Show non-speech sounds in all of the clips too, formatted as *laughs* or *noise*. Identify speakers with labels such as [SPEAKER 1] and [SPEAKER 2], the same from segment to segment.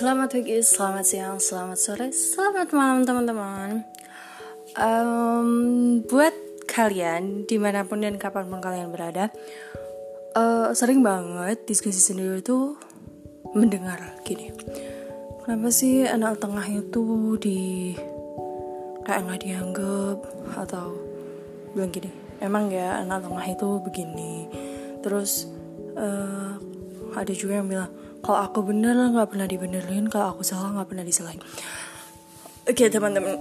[SPEAKER 1] Selamat pagi, selamat siang, selamat sore, selamat malam teman-teman. Um, Buat kalian, di mana pun dan kapan pun kalian berada uh, Sering banget diskusi sendiri itu mendengar gini. Kenapa sih anak tengah itu di kayak nggak dianggap? Atau bilang gini Emang ya anak tengah itu begini? Terus uh, ada juga yang bilang kalau aku bener nggak pernah dibenerin. Kalau aku salah nggak pernah disalahin. Oke okay, teman-teman.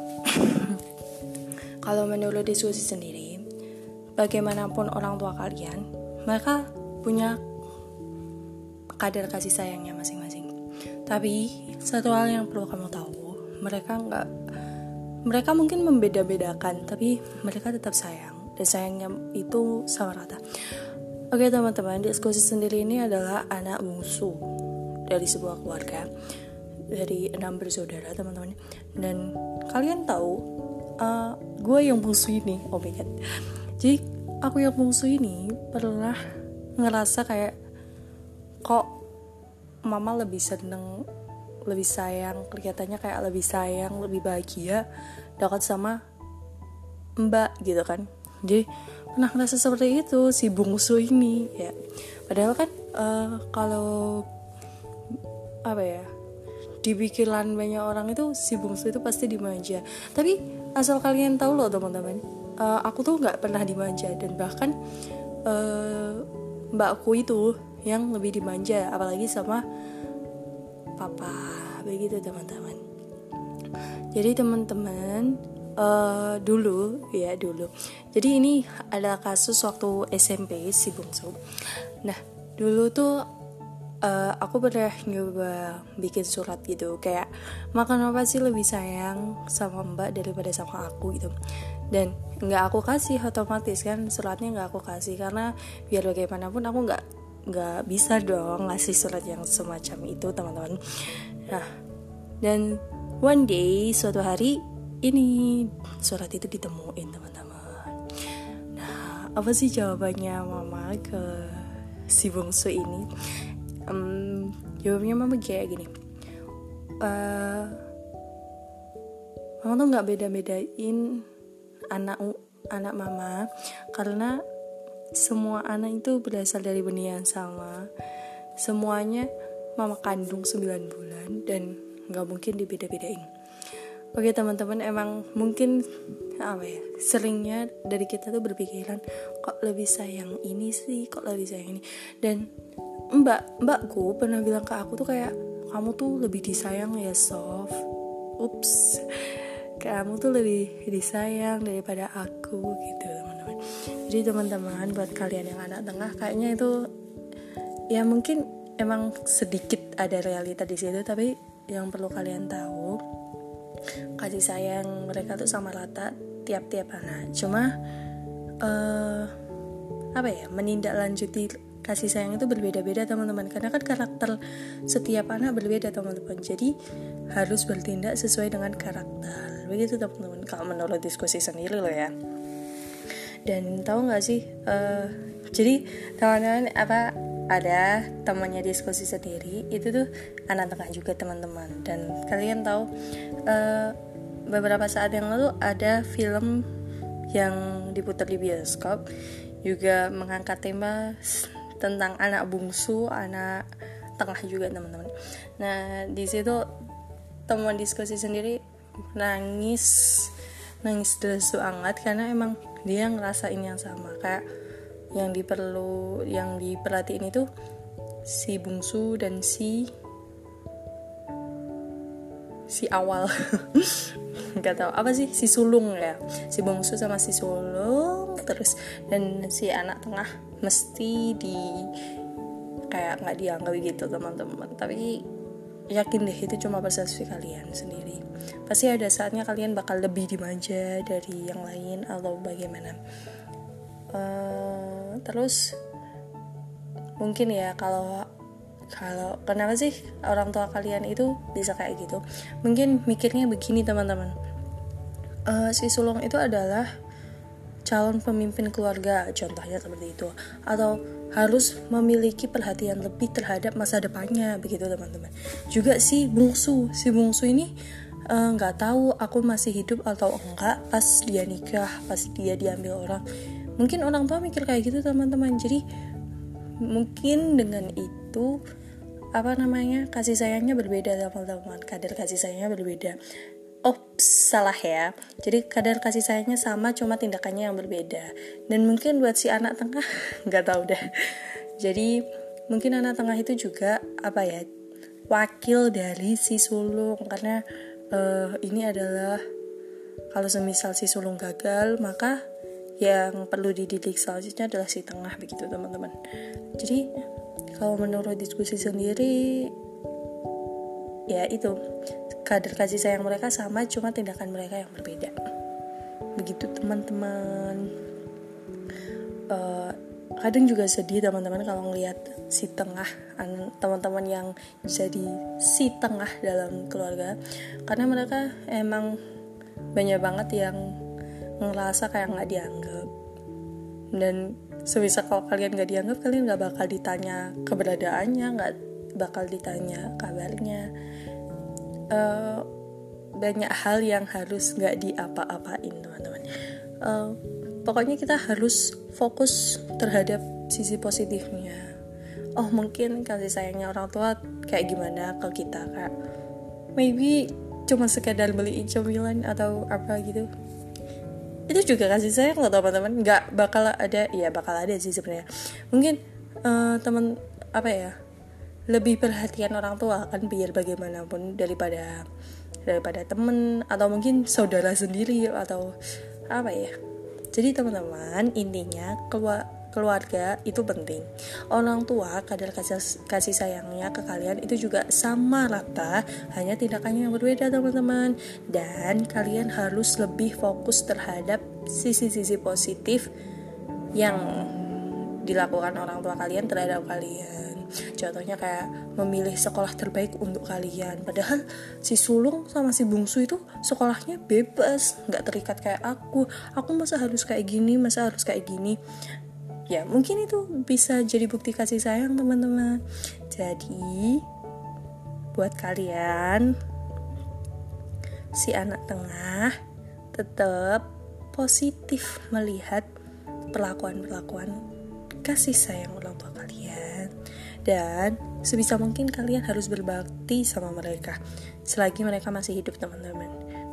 [SPEAKER 1] *clears throat* Kalau menurut diskusi sendiri bagaimanapun orang tua kalian mereka punya kadar kasih sayangnya masing-masing. Tapi satu hal yang perlu kamu tahu mereka nggak mereka mungkin membeda-bedakan tapi mereka tetap sayang. Dan sayangnya itu sama rata. Oke teman-teman, diskusi sendiri ini adalah anak musuh dari sebuah keluarga dari enam bersaudara teman-teman. Dan kalian tahu uh, gue yang bungsu ini oh my god. Jadi aku yang bungsu ini pernah ngerasa kayak kok mama lebih seneng lebih sayang kelihatannya kayak lebih sayang lebih bahagia dekat sama mbak gitu kan. Jadi pernah ngerasa seperti itu si bungsu ini ya. Padahal kan uh, kalau apa ya di pikiran banyak orang itu si bungsu itu pasti dimanja tapi asal kalian tahu loh teman-teman uh, aku tuh nggak pernah dimanja dan bahkan uh, mbakku itu yang lebih dimanja apalagi sama papa begitu teman-teman. Jadi teman-teman uh, dulu ya dulu. Jadi ini adalah kasus waktu SMP si bungsu. Nah dulu tuh uh, aku pernah nyoba bikin surat gitu. Kayak makan apa sih lebih sayang sama mbak daripada sama aku? gitu. Dan nggak aku kasih otomatis kan suratnya nggak aku kasih. Karena biar bagaimanapun aku nggak nggak bisa dong ngasih surat yang semacam itu teman-teman. Nah dan one day suatu hari ini surat itu ditemuin teman-teman. Nah apa sih jawabannya mama ke si bungsu ini um, jawabnya mama kayak gini. Uh, mama tuh nggak beda-bedain anak anak mama karena semua anak itu berasal dari benih yang sama. Semuanya mama kandung 9 bulan dan nggak mungkin dibeda-bedain. Oke teman-teman emang mungkin apa ya seringnya dari kita tuh berpikiran kok lebih sayang ini sih? Kok lebih sayang ini? Dan mbak mbakku pernah bilang ke aku tuh kayak kamu tuh lebih disayang ya soft ups. Kamu tuh lebih disayang daripada aku gitu teman-teman. Jadi teman-teman buat kalian yang anak tengah kayaknya itu ya mungkin emang sedikit ada realita di situ tapi yang perlu kalian tahu kasih sayang mereka tuh sama rata tiap-tiap anak cuma uh, apa ya menindaklanjuti kasih sayang itu berbeda-beda teman-teman. Karena kan karakter setiap anak berbeda teman-teman. Jadi harus bertindak sesuai dengan karakter. Begitu teman-teman. Kalau menurut diskusi sendiri loh ya. Dan tahu nggak sih uh, jadi teman-teman apa ada temannya diskusi sendiri itu tuh anak tengah juga teman-teman. Dan kalian tahu uh, beberapa saat yang lalu ada film yang diputar di bioskop juga mengangkat tema tentang anak bungsu anak tengah juga teman-teman. Nah di situ teman diskusi sendiri nangis nangis desu hangat karena emang dia ngerasain yang sama. Kayak yang diperlu yang diperhatiin itu si bungsu dan si si awal. *laughs* Nggak tahu apa sih? Si sulung ya. Si bungsu sama si sulung terus. Dan si anak tengah mesti di kayak nggak dianggap gitu teman-teman. Tapi yakin deh itu cuma persepsi kalian sendiri. Pasti ada saatnya kalian bakal lebih dimanja dari yang lain atau bagaimana. Uh, terus mungkin ya kalau kalau kenapa sih orang tua kalian itu bisa kayak gitu? Mungkin mikirnya begini teman-teman. Uh, si sulung itu adalah calon pemimpin keluarga contohnya seperti itu. Atau harus memiliki perhatian lebih terhadap masa depannya begitu teman-teman. Juga si bungsu si bungsu ini eh, nggak uh, tahu aku masih hidup atau enggak pas dia nikah pas dia diambil orang. Mungkin orang tua mikir kayak gitu teman-teman. Jadi mungkin dengan itu apa namanya kasih sayangnya berbeda teman-teman. Kadar kasih sayangnya berbeda oh salah ya. Jadi kadar kasih sayangnya sama cuma tindakannya yang berbeda. Dan mungkin buat si anak tengah *laughs* nggak tahu deh. Jadi mungkin anak tengah itu juga apa ya wakil dari si sulung. Karena uh, ini adalah kalau semisal si sulung gagal maka yang perlu dididik selanjutnya adalah si tengah begitu teman-teman. Jadi kalau menurut diskusi sendiri ya itu kadar kasih sayang mereka sama cuma tindakan mereka yang berbeda. Begitu teman-teman. Uh, kadang juga sedih teman-teman kalau ngelihat si tengah teman-teman yang jadi si tengah dalam keluarga. Karena mereka emang banyak banget yang ngerasa kayak nggak dianggap. Dan sebisa kalau kalian nggak dianggap kalian nggak bakal ditanya keberadaannya nggak bakal ditanya kabarnya uh, banyak hal yang harus nggak diapa-apain teman-teman. Uh, pokoknya kita harus fokus terhadap sisi positifnya. Oh mungkin kasih sayangnya orang tua kayak gimana ke kita kak? Maybe cuma sekadar beliin cemilan atau apa gitu. Itu juga kasih sayang loh teman-teman. Nggak bakal ada ya bakal ada sih sebenarnya. Mungkin uh, teman apa ya lebih perhatian orang tua kan biar bagaimanapun daripada daripada temen atau mungkin saudara sendiri atau apa ya jadi teman-teman intinya keluar keluarga itu penting. Orang tua kadar kasih, kasih sayangnya ke kalian itu juga sama rata, hanya tindakannya yang berbeda teman-teman. Dan kalian harus lebih fokus terhadap sisi-sisi positif yang dilakukan orang tua kalian terhadap kalian contohnya kayak memilih sekolah terbaik untuk kalian. Padahal si sulung sama si bungsu itu sekolahnya bebas nggak terikat kayak aku. Aku masa harus kayak gini masa harus kayak gini. Ya mungkin itu bisa jadi bukti kasih sayang teman-teman. Jadi buat kalian si anak tengah tetap positif melihat perlakuan-perlakuan kasih sayang orang tua kalian dan sebisa mungkin kalian harus berbakti sama mereka selagi mereka masih hidup teman-teman.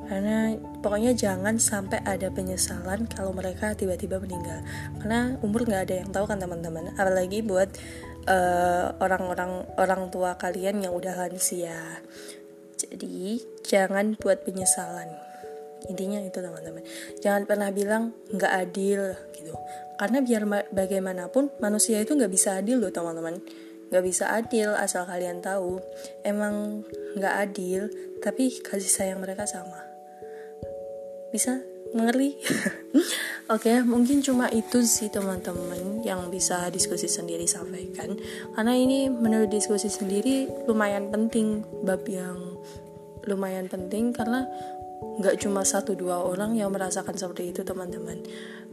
[SPEAKER 1] Karena pokoknya jangan sampai ada penyesalan kalau mereka tiba-tiba meninggal. Karena umur nggak ada yang tahu kan teman-teman. Apalagi buat uh, orang-orang orang tua kalian yang udah lansia. Jadi jangan buat penyesalan. Intinya itu teman-teman. Jangan pernah bilang nggak adil gitu. Karena biar bagaimanapun manusia itu nggak bisa adil loh teman-teman Gak bisa adil asal kalian tahu Emang gak adil Tapi kasih sayang mereka sama Bisa mengerti? *laughs* Oke, okay, mungkin cuma itu sih teman-teman yang bisa diskusi sendiri sampaikan. Karena ini menurut diskusi sendiri lumayan penting bab yang lumayan penting karena nggak cuma satu dua orang yang merasakan seperti itu teman-teman.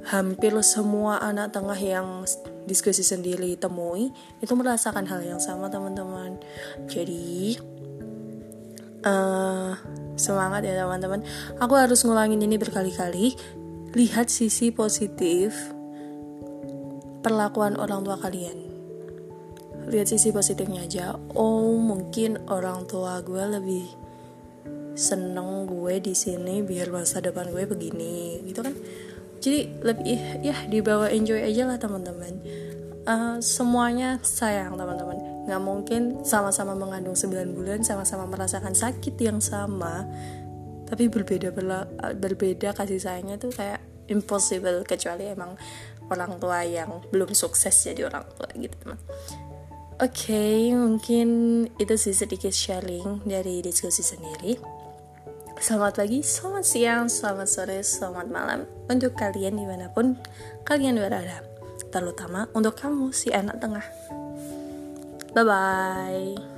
[SPEAKER 1] Hampir semua anak tengah yang diskusi sendiri temui itu merasakan hal yang sama teman-teman. Jadi uh, semangat ya teman-teman. Aku harus ngulangin ini berkali-kali. Lihat sisi positif perlakuan orang tua kalian. Lihat sisi positifnya aja. Oh mungkin orang tua gue lebih seneng gue di sini biar masa depan gue begini gitu kan. Jadi lebih ya dibawa enjoy aja lah teman-teman. Uh, semuanya sayang teman-teman. Nggak mungkin sama-sama mengandung 9 bulan sama-sama merasakan sakit yang sama tapi berbeda berbeda kasih sayangnya tuh kayak impossible kecuali emang orang tua yang belum sukses jadi orang tua gitu teman Oke, okay, mungkin itu sih sedikit sharing dari diskusi sendiri. Selamat pagi, selamat siang, selamat sore, selamat malam untuk kalian di mana pun kalian berada. Terutama untuk kamu si anak tengah. Bye bye.